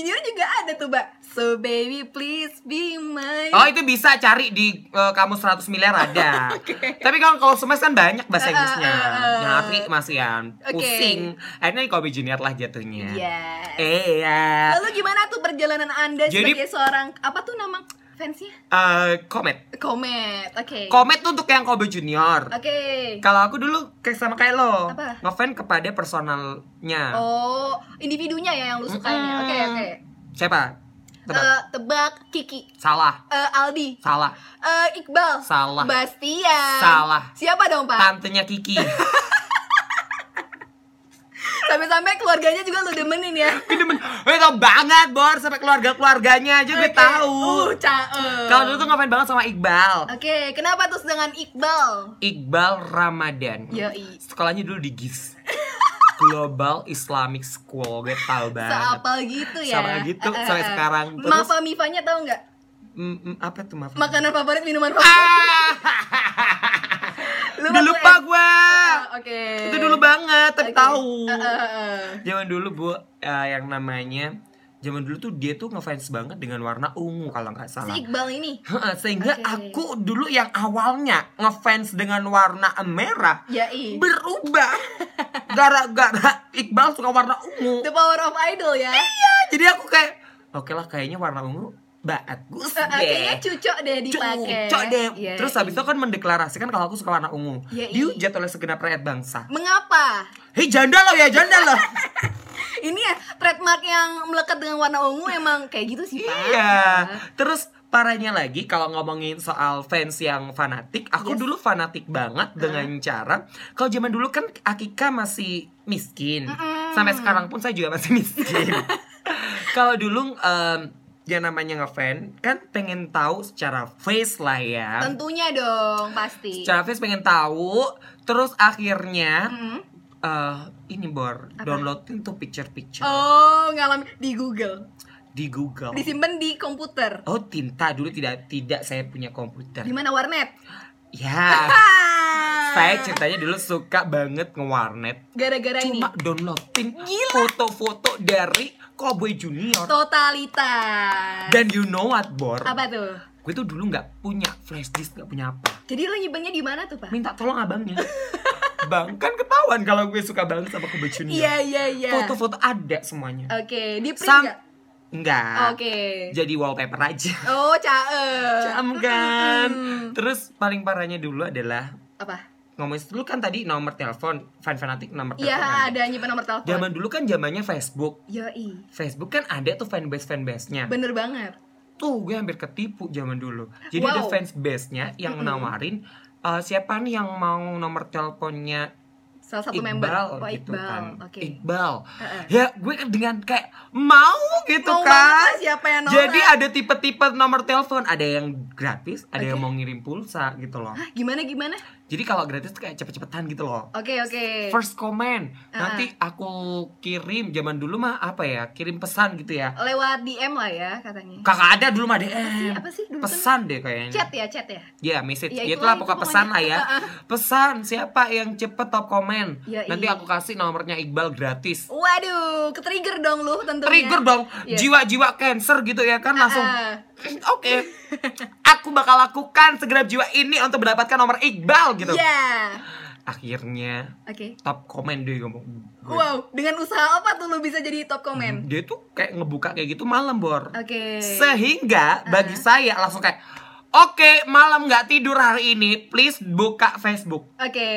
Speaker 2: Junior juga ada tuh, Mbak. So baby please be my
Speaker 1: Oh itu bisa cari di uh, kamus 100 miliar ada. <laughs> Tapi kalau kalau Smash kan banyak bahasa
Speaker 2: Uh, uh,
Speaker 1: Inggrisnya.
Speaker 2: uh, uh.
Speaker 1: Nyari masih yang
Speaker 2: Oke.
Speaker 1: pusing. Akhirnya Kobe Junior lah jatuhnya.
Speaker 2: Yes.
Speaker 1: Eh ya.
Speaker 2: Lalu gimana tuh perjalanan Anda
Speaker 1: Jadi-
Speaker 2: sebagai seorang apa tuh nama fansnya?
Speaker 1: Eh, Komet.
Speaker 2: Komet. Oke.
Speaker 1: Komet tuh untuk yang Kobe Junior.
Speaker 2: Oke.
Speaker 1: Kalau aku dulu kayak sama kayak lo,
Speaker 2: Apa?
Speaker 1: ngefans kepada personalnya.
Speaker 2: Oh, individunya ya yang lu sukain ya. Oke,
Speaker 1: Mm-mm.
Speaker 2: oke.
Speaker 1: Siapa? Tebak.
Speaker 2: Eh, tebak Kiki.
Speaker 1: Salah.
Speaker 2: Eh, Aldi.
Speaker 1: Salah.
Speaker 2: Eh, Iqbal.
Speaker 1: Salah.
Speaker 2: Bastian.
Speaker 1: Salah.
Speaker 2: Siapa dong, Pak?
Speaker 1: Tantenya Kiki. <laughs>
Speaker 2: Sampai-sampai keluarganya juga lu demenin ya.
Speaker 1: Gue demen. Gue tau banget, Bor. Sampai keluarga-keluarganya aja gue
Speaker 2: Oke.
Speaker 1: tahu.
Speaker 2: Uh, caem.
Speaker 1: Kalau dulu tuh ngefans banget sama Iqbal.
Speaker 2: Oke, kenapa terus dengan Iqbal?
Speaker 1: Iqbal Ramadan.
Speaker 2: Yoi.
Speaker 1: Sekolahnya dulu di GIS. <laughs> Global Islamic School. Gue tau banget.
Speaker 2: Seapal gitu ya.
Speaker 1: Sama gitu,
Speaker 2: Eh, eh,
Speaker 1: sampai
Speaker 2: eh.
Speaker 1: sekarang. Terus-
Speaker 2: Mafa Mifanya tahu nggak?
Speaker 1: Mm, mm, apa tuh maaf?
Speaker 2: Makanan favorit, minuman favorit. <laughs>
Speaker 1: Ah!
Speaker 2: Lupa
Speaker 1: Udah
Speaker 2: gue.
Speaker 1: lupa gue.
Speaker 2: Ah, Oke.
Speaker 1: Itu dulu banget, tapi
Speaker 2: Oke.
Speaker 1: tahu.
Speaker 2: Eh, eh, eh.
Speaker 1: Zaman dulu bu, eh, yang namanya zaman dulu tuh dia tuh ngefans banget dengan warna ungu kalau nggak salah.
Speaker 2: Si Iqbal ini.
Speaker 1: Sehingga
Speaker 2: Oke.
Speaker 1: aku dulu yang awalnya ngefans dengan warna merah
Speaker 2: Yai.
Speaker 1: berubah gara-gara Iqbal suka warna ungu.
Speaker 2: The power of idol ya.
Speaker 1: Iya, jadi aku kayak oke lah kayaknya warna ungu bagus
Speaker 2: Eh, eh, Kayaknya
Speaker 1: deh.
Speaker 2: cucok deh dipakai.
Speaker 1: Cocok deh. Terus habis itu kan mendeklarasikan kalau aku suka warna ungu.
Speaker 2: Iya.
Speaker 1: Dihujat oleh segenap rakyat bangsa.
Speaker 2: Mengapa?
Speaker 1: Hei janda lo ya janda lo. <laughs>
Speaker 2: Ini ya trademark yang melekat dengan warna ungu emang kayak gitu sih, Pak.
Speaker 1: Iya. Terus parahnya lagi kalau ngomongin soal fans yang fanatik, aku
Speaker 2: Yes.
Speaker 1: dulu fanatik banget dengan cara kalau zaman dulu kan Akika masih miskin.
Speaker 2: Mm-mm.
Speaker 1: Sampai sekarang pun saya juga masih miskin. <laughs> kalau dulu em, yang namanya ngefans kan pengen tahu secara face lah ya.
Speaker 2: Tentunya dong, pasti.
Speaker 1: Secara face pengen tahu, terus akhirnya
Speaker 2: Mm-mm.
Speaker 1: Eh, ini bor
Speaker 2: Apa?
Speaker 1: downloadin tuh picture-picture
Speaker 2: Oh, ngalamin di Google.
Speaker 1: di Google.
Speaker 2: Disimpan di komputer.
Speaker 1: Oh tinta dulu tidak tidak saya punya komputer.
Speaker 2: Di mana warnet?
Speaker 1: Ya, <laughs> saya ceritanya dulu suka banget ngewarnet.
Speaker 2: gara-gara ini
Speaker 1: Cuma downloadin
Speaker 2: Gila.
Speaker 1: foto-foto dari Cowboy Junior.
Speaker 2: totalitas.
Speaker 1: Dan you know what, Bor?
Speaker 2: apa tuh?
Speaker 1: Gue tuh dulu nggak punya flash disk, nggak punya apa.
Speaker 2: Jadi lo nyimpennya di mana tuh, Pak?
Speaker 1: Minta tolong abangnya. <laughs> Bang, kan ketahuan kalau gue suka banget sama Junior.
Speaker 2: Iya, iya, iya.
Speaker 1: Foto-foto ada semuanya.
Speaker 2: Oke, di print
Speaker 1: Sam-
Speaker 2: nggak?
Speaker 1: Enggak.
Speaker 2: Oke.
Speaker 1: Jadi wallpaper aja.
Speaker 2: Oh, caem.
Speaker 1: Cam kan.
Speaker 2: Mm-mm.
Speaker 1: Terus paling parahnya dulu adalah
Speaker 2: Apa?
Speaker 1: ngomongin dulu kan tadi nomor telepon, fan fanatik nomor telepon.
Speaker 2: Iya, ada nyimpen nomor telepon.
Speaker 1: Zaman dulu kan zamannya Facebook.
Speaker 2: Yoi.
Speaker 1: Facebook kan ada tuh fanbase fanbase-nya.
Speaker 2: Bener banget.
Speaker 1: Tuh gue hampir ketipu zaman dulu. Jadi ada
Speaker 2: Wow.
Speaker 1: fanbase-nya yang
Speaker 2: Mm-mm.
Speaker 1: nawarin eh, siapa nih yang mau nomor teleponnya
Speaker 2: Salah satu
Speaker 1: Iqbal
Speaker 2: member. Oh,
Speaker 1: gitu
Speaker 2: Iqbal.
Speaker 1: kan.
Speaker 2: Oke.
Speaker 1: Iqbal.
Speaker 2: Heeh.
Speaker 1: Ya gue kan dengan kayak mau gitu
Speaker 2: Mau
Speaker 1: kan.
Speaker 2: siapa yang norak.
Speaker 1: Jadi ada tipe-tipe nomor telepon, ada yang gratis, ada yang
Speaker 2: Oke.
Speaker 1: mau ngirim pulsa gitu loh.
Speaker 2: Hah, gimana gimana?
Speaker 1: Jadi kalau gratis tuh kayak cepet-cepetan gitu loh.
Speaker 2: Oke, oke.
Speaker 1: First comment,
Speaker 2: Ah.
Speaker 1: nanti aku kirim zaman dulu mah apa ya? Kirim pesan gitu ya.
Speaker 2: Lewat DM lah ya katanya.
Speaker 1: Kakak ada dulu mah
Speaker 2: sih?
Speaker 1: DM.
Speaker 2: Apa sih dulu kan?
Speaker 1: Pesan deh kayaknya.
Speaker 2: Chat ya, chat ya.
Speaker 1: Ya, message.
Speaker 2: Ya,
Speaker 1: Ya,
Speaker 2: itulah,
Speaker 1: itulah
Speaker 2: itu
Speaker 1: pokok pesan lah ya.
Speaker 2: Ah.
Speaker 1: Pesan siapa yang cepet top komen.
Speaker 2: Ya,
Speaker 1: Nanti
Speaker 2: iya.
Speaker 1: aku kasih nomornya Iqbal gratis.
Speaker 2: Waduh, ke-trigger dong lu tentunya.
Speaker 1: Trigger dong
Speaker 2: Iya.
Speaker 1: jiwa-jiwa cancer gitu ya kan langsung.
Speaker 2: Ah,
Speaker 1: Oke. aku bakal lakukan segenap jiwa ini untuk mendapatkan nomor Iqbal gitu.
Speaker 2: Iya.
Speaker 1: Akhirnya
Speaker 2: Oke.
Speaker 1: top komen deh ngomong. gue.
Speaker 2: Wow, dengan usaha apa tuh lu bisa jadi top komen?
Speaker 1: Dia tuh kayak ngebuka kayak gitu malam, Bor.
Speaker 2: Oke.
Speaker 1: Sehingga bagi saya langsung kayak Oke, malam nggak tidur hari ini, please buka Facebook.
Speaker 2: Oke.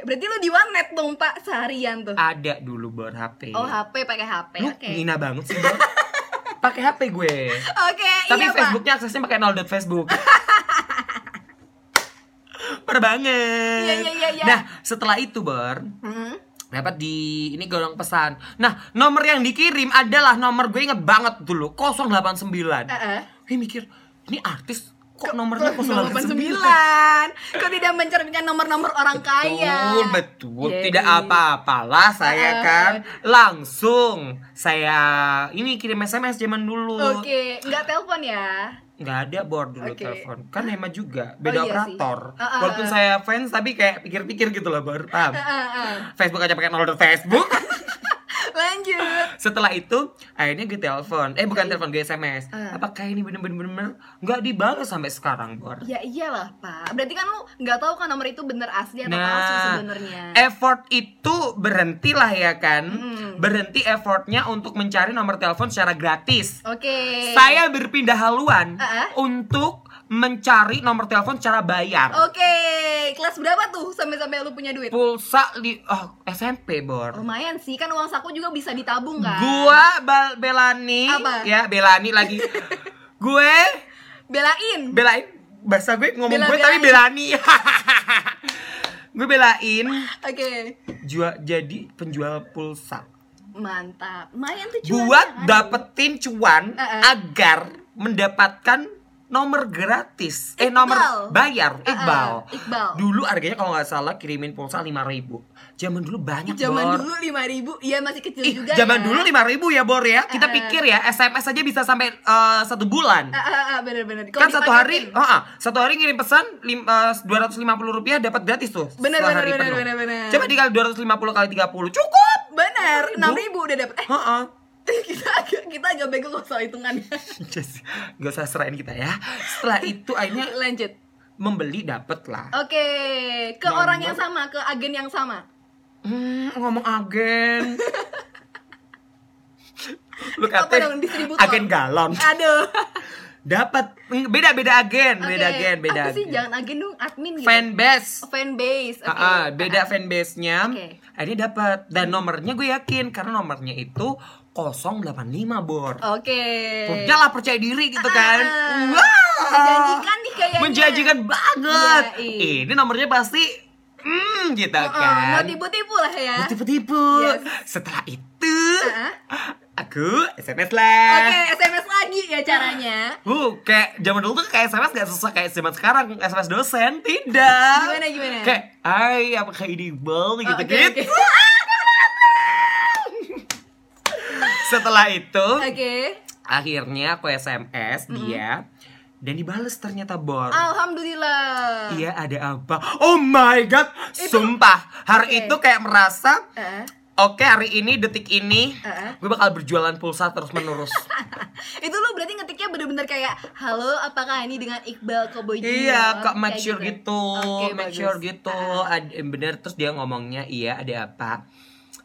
Speaker 2: Berarti lu di warnet dong, Pak, seharian tuh.
Speaker 1: Ada dulu Bor HP.
Speaker 2: Oh, HP pakai HP.
Speaker 1: Lu
Speaker 2: Oke.
Speaker 1: ngina banget sih, Bor. <laughs> pakai HP gue.
Speaker 2: Oke,
Speaker 1: Tapi
Speaker 2: iya, Pak.
Speaker 1: Facebooknya aksesnya pakai nol Facebook. <laughs> Parah banget.
Speaker 2: Iya, iya, iya, iya.
Speaker 1: Nah, setelah itu, Bor,
Speaker 2: Hmm.
Speaker 1: dapat di ini golong pesan. Nah, nomor yang dikirim adalah nomor gue inget banget dulu, 089.
Speaker 2: Heeh.
Speaker 1: Gue mikir, ini artis kok nomornya 089?
Speaker 2: 089 Kok tidak mencerminkan nomor-nomor orang kaya
Speaker 1: Betul, betul.
Speaker 2: Jadi-
Speaker 1: Tidak apa-apalah saya
Speaker 2: Ah.
Speaker 1: kan langsung saya ini kirim SMS zaman dulu.
Speaker 2: Oke, nggak telepon ya
Speaker 1: nggak ada board dulu
Speaker 2: Oke.
Speaker 1: telepon kan hemat juga beda
Speaker 2: Oh, iya sih.
Speaker 1: operator
Speaker 2: Ah, ah,
Speaker 1: walaupun saya fans tapi kayak pikir-pikir gitu loh baru paham
Speaker 2: Heeh, heeh.
Speaker 1: Facebook aja pakai nol Facebook <laughs>
Speaker 2: Lanjut.
Speaker 1: Setelah itu akhirnya gue telepon. Eh bukan telepon gue SMS
Speaker 2: Ah.
Speaker 1: apakah ini bener-bener nggak dibalas sampai sekarang bor?
Speaker 2: Ya iyalah pak. Berarti kan lu nggak tahu kan nomor itu bener asli atau palsu
Speaker 1: Nah,
Speaker 2: sebenarnya.
Speaker 1: effort itu berhentilah ya kan?
Speaker 2: Mm.
Speaker 1: berhenti effortnya untuk mencari nomor telepon secara gratis.
Speaker 2: Oke.
Speaker 1: Saya berpindah haluan
Speaker 2: Ah, ah.
Speaker 1: untuk mencari nomor telepon secara bayar.
Speaker 2: Oke Kelas berapa tuh sampai-sampai lu punya duit?
Speaker 1: pulsa di oh, SMP bor.
Speaker 2: Lumayan sih kan uang saku juga bisa ditabung kan?
Speaker 1: Gua bal belani.
Speaker 2: Apa?
Speaker 1: ya belani lagi. Gue
Speaker 2: Belain.
Speaker 1: Belain. Bahasa gue ngomong gue tapi belani. <laughs> Gue belain.
Speaker 2: Oke.
Speaker 1: Jual jadi penjual pulsa.
Speaker 2: Mantap. Lumayan tuh cuannya
Speaker 1: buat
Speaker 2: kan?
Speaker 1: dapetin cuan
Speaker 2: Uh-uh.
Speaker 1: agar mendapatkan nomor gratis eh
Speaker 2: Iqbal.
Speaker 1: nomor bayar Iqbal
Speaker 2: Iqbal.
Speaker 1: dulu harganya kalau nggak salah kirimin pulsa 5000 zaman dulu banyak
Speaker 2: Zaman
Speaker 1: Bor.
Speaker 2: dulu 5000 ribu Iya masih kecil
Speaker 1: Ih,
Speaker 2: juga
Speaker 1: zaman
Speaker 2: ya.
Speaker 1: dulu 5000 ya Bor ya kita
Speaker 2: Uh-uh.
Speaker 1: pikir ya SMS aja bisa sampai eh, satu bulan
Speaker 2: Ah, ah, ah, bener-bener
Speaker 1: kan
Speaker 2: Kalau
Speaker 1: satu hari oh, ah, satu hari ngirim pesan lim, dua ratus lima puluh rupiah dapat gratis tuh
Speaker 2: Bener,
Speaker 1: setelah
Speaker 2: bener, bener, bener, bener.
Speaker 1: coba dikali 250 kali 30 cukup
Speaker 2: Bener, 6 ribu udah dapet Eh,
Speaker 1: Heeh. <laughs>
Speaker 2: kita agak, kita agak bego kok soal hitungan <laughs>
Speaker 1: gak usah serain kita ya. Setelah itu akhirnya
Speaker 2: Lanjut.
Speaker 1: membeli dapet lah.
Speaker 2: Oke, ke
Speaker 1: Nomor.
Speaker 2: orang yang sama, ke agen yang sama.
Speaker 1: Hmm, ngomong agen. <laughs> Lu kata
Speaker 2: dong,
Speaker 1: agen galon.
Speaker 2: Aduh.
Speaker 1: Dapat beda beda agen beda
Speaker 2: Oke,
Speaker 1: agen beda
Speaker 2: Apa sih,
Speaker 1: agen.
Speaker 2: Jangan agen dong, admin gitu.
Speaker 1: Fanbase.
Speaker 2: Oh, Fanbase, oke.
Speaker 1: Ah, ah, beda fanbase-nya.
Speaker 2: Oke.
Speaker 1: Akhirnya dapat dan nomornya gue yakin karena nomornya itu 085 bor.
Speaker 2: Oke
Speaker 1: Pokoknya lah percaya diri gitu kan.
Speaker 2: Ah,
Speaker 1: Wah.
Speaker 2: menjanjikan nih kayaknya.
Speaker 1: Menjanjikan banget.
Speaker 2: Iya, iya.
Speaker 1: Ini nomornya pasti hmm gitu
Speaker 2: Oh, oh,
Speaker 1: kan.
Speaker 2: Mau tipu-tipu lah ya
Speaker 1: Tipu-tipu.
Speaker 2: Yes.
Speaker 1: Setelah itu
Speaker 2: Ah.
Speaker 1: aku SMS lah.
Speaker 2: Oke, SMS lagi ya caranya
Speaker 1: Uh, kayak zaman dulu tuh kayak SMS gak susah kayak zaman sekarang SMS dosen tidak.
Speaker 2: Gimana, gimana?
Speaker 1: Kayak, hai apakah ini bang gitu
Speaker 2: Oh, oke,
Speaker 1: gitu. <laughs> Setelah itu
Speaker 2: Oke
Speaker 1: akhirnya aku SMS dia dan dibales ternyata bor.
Speaker 2: Alhamdulillah
Speaker 1: Iya ada apa? Oh my god, sumpah hari
Speaker 2: Oke.
Speaker 1: itu kayak merasa
Speaker 2: Eh,
Speaker 1: Oke hari ini detik ini
Speaker 2: Eh.
Speaker 1: gue bakal berjualan pulsa terus menerus. <laughs>
Speaker 2: Itu lu berarti ngetiknya bener-bener kayak Halo, apakah ini dengan Iqbal Junior?
Speaker 1: Iya, kok make sure gitu,
Speaker 2: Oke,
Speaker 1: make
Speaker 2: bagus.
Speaker 1: sure gitu.
Speaker 2: Ah.
Speaker 1: Ada bener terus dia ngomongnya iya ada apa?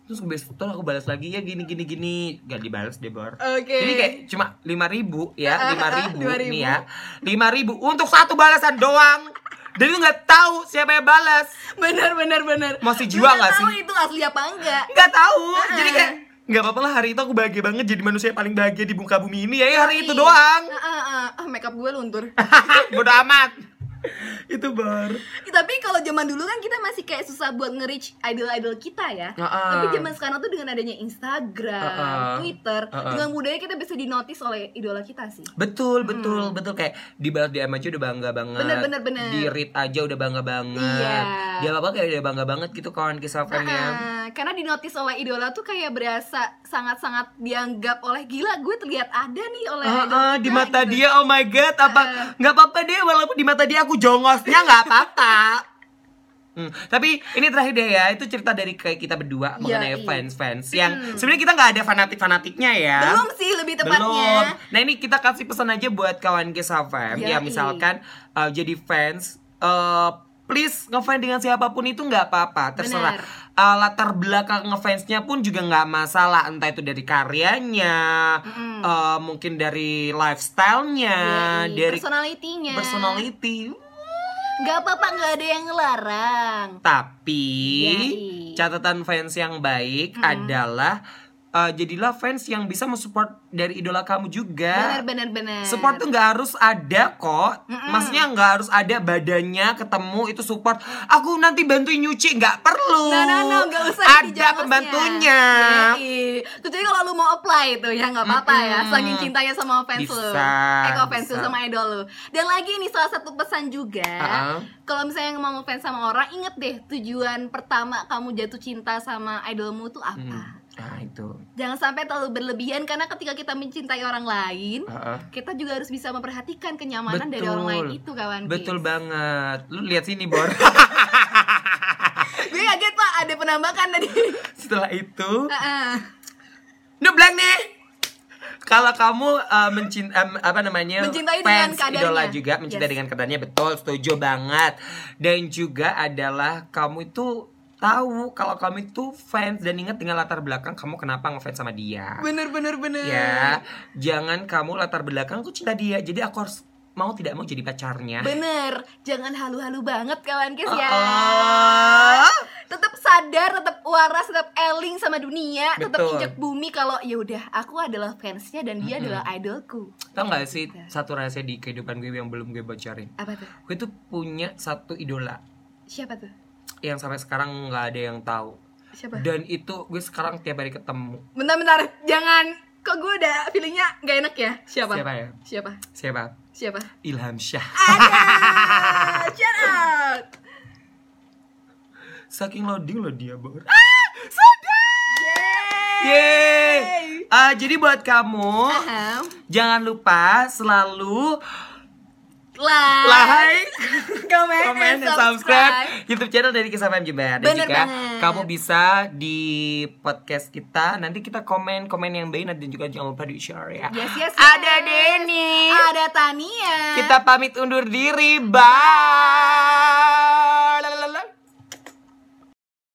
Speaker 1: Terus besok tuh aku balas lagi ya gini gini gini gak dibalas deh bor.
Speaker 2: Oke.
Speaker 1: Jadi kayak cuma lima ribu ya <laughs> lima ribu
Speaker 2: 5.000.
Speaker 1: nih ya lima ribu untuk satu balasan doang. Dan itu nggak tahu siapa yang balas.
Speaker 2: Bener, bener, bener
Speaker 1: Masih jiwa
Speaker 2: nggak
Speaker 1: sih?
Speaker 2: itu asli apa enggak
Speaker 1: Nggak tahu.
Speaker 2: Ah.
Speaker 1: Jadi kayak nggak apa-apa lah hari itu aku bahagia banget jadi manusia yang paling bahagia di muka bumi ini ya, ya hari itu doang.
Speaker 2: Ah, ah. Ah, makeup gue luntur <laughs>
Speaker 1: Bodoh amat. <laughs> itu bar.
Speaker 2: Eh, Tapi kalau zaman dulu kan kita masih kayak susah buat nge-reach idol-idol kita ya.
Speaker 1: Ah, ah.
Speaker 2: Tapi zaman sekarang tuh dengan adanya Instagram,
Speaker 1: Ah, ah.
Speaker 2: Twitter,
Speaker 1: Ah, ah.
Speaker 2: dengan mudahnya kita bisa dinotis oleh idola kita sih.
Speaker 1: Betul, betul, betul kayak di balas DM aja udah bangga banget.
Speaker 2: Hmm. Bener, bener, bener.
Speaker 1: Di read aja udah bangga banget.
Speaker 2: Iya.
Speaker 1: Dia apa kayak udah bangga banget gitu kawan kisah friendnya.
Speaker 2: Ah, karena dinotis oleh idola tuh kayak berasa sangat-sangat dianggap oleh gila gue terlihat ada nih oleh idol
Speaker 1: ah,
Speaker 2: kita,"
Speaker 1: di mata
Speaker 2: gitu.
Speaker 1: dia oh my god apa nggak apa-apa deh walaupun di mata dia aku jongosnya nggak apa-apa. Hmm, tapi ini terakhir deh ya itu cerita dari kayak kita berdua mengenai
Speaker 2: iya.
Speaker 1: fans-fans yang sebenarnya kita nggak ada fanatik-fanatiknya ya.
Speaker 2: Belum sih lebih tepatnya.
Speaker 1: Belum. Nah ini kita kasih pesan aja buat kawan kisah fam ya
Speaker 2: Yoi.
Speaker 1: misalkan uh, jadi fans eh please ngefans dengan siapa pun itu nggak apa-apa terserah.
Speaker 2: Benar.
Speaker 1: Uh, latar belakang ngefansnya pun juga nggak masalah entah itu dari karyanya, uh, mungkin dari lifestylenya,
Speaker 2: Yoi,
Speaker 1: dari
Speaker 2: personality-nya.
Speaker 1: personality.
Speaker 2: Gak apa-apa, gak ada yang ngelarang.
Speaker 1: Tapi
Speaker 2: Yoi.
Speaker 1: catatan fans yang baik adalah uh, jadilah fans yang bisa mensupport dari idola kamu juga.
Speaker 2: Bener bener bener.
Speaker 1: Support tuh nggak harus ada kok. Maksudnya nggak harus ada badannya ketemu itu support. Aku nanti bantuin nyuci nggak perlu.
Speaker 2: No, no, no, gak usah
Speaker 1: Ada
Speaker 2: jadi
Speaker 1: pembantunya.
Speaker 2: Kecuali kalau lu mau apply itu ya nggak apa-apa ya.
Speaker 1: Mm-mm.
Speaker 2: Saking cintanya sama fans lu.
Speaker 1: Bisa,
Speaker 2: Eh kok fans lu sama idol lu. Dan lagi nih salah satu pesan juga.
Speaker 1: Uh-uh.
Speaker 2: Kalau misalnya mau fans sama orang, inget deh tujuan pertama kamu jatuh cinta sama idolmu tuh apa.
Speaker 1: Hmm. Nah itu.
Speaker 2: Jangan sampai terlalu berlebihan karena ketika kita mencintai orang lain,
Speaker 1: Uh-uh.
Speaker 2: kita juga harus bisa memperhatikan kenyamanan dari orang lain itu kawan
Speaker 1: Betul
Speaker 2: Kids.
Speaker 1: banget. Lu lihat sini Bor. <laughs>
Speaker 2: Gue kaget pak ada penambahan tadi. <laughs>
Speaker 1: Setelah itu,
Speaker 2: Heeh.
Speaker 1: no blank nih. Kalau kamu uh, mencin em, apa namanya
Speaker 2: Mencintai dengan
Speaker 1: fans
Speaker 2: kadarnya.
Speaker 1: idola juga mencintai
Speaker 2: Yes.
Speaker 1: dengan kadarnya betul setuju banget dan juga adalah kamu itu tahu kalau kamu itu fans dan ingat dengan latar belakang kamu kenapa ngefans sama dia
Speaker 2: bener bener bener.
Speaker 1: ya jangan kamu latar belakang aku cinta dia jadi aku harus mau tidak mau jadi pacarnya
Speaker 2: Bener, jangan halu-halu banget kawan Kids ya.
Speaker 1: Oh.
Speaker 2: Tetap sadar, tetap waras, tetap eling sama dunia, tetap injak bumi kalau ya udah aku adalah fansnya dan dia
Speaker 1: Mm-mm.
Speaker 2: adalah idolku.
Speaker 1: Tau gak sih satu rahasia di kehidupan gue yang belum gue bocorin
Speaker 2: Apa tuh?
Speaker 1: Gue tuh punya satu idola
Speaker 2: Siapa tuh?
Speaker 1: Yang sampai sekarang nggak ada yang tahu
Speaker 2: Siapa?
Speaker 1: Dan itu gue sekarang tiap hari ketemu
Speaker 2: Bentar-bentar, jangan kok gue udah feelingnya gak enak ya? Siapa?
Speaker 1: Siapa ya?
Speaker 2: Siapa?
Speaker 1: Siapa?
Speaker 2: Siapa?
Speaker 1: Ilham Syah
Speaker 2: Ada! Shout out!
Speaker 1: Saking loading lo dia Bor Ah! Sadar! Yeay! Ah, jadi buat kamu
Speaker 2: Ahem.
Speaker 1: Jangan lupa selalu
Speaker 2: Like,
Speaker 1: like, <laughs>
Speaker 2: comment,
Speaker 1: komen,
Speaker 2: and
Speaker 1: dan subscribe. YouTube channel dari Kisah FM Jember. Dan
Speaker 2: Bener
Speaker 1: juga
Speaker 2: banget.
Speaker 1: kamu bisa di podcast kita Nanti kita komen-komen yang baik Dan juga jangan lupa di share ya.
Speaker 2: Yes, yes, yes.
Speaker 1: Ada Denny.
Speaker 2: Ada Tania.
Speaker 1: Kita pamit undur diri. Bye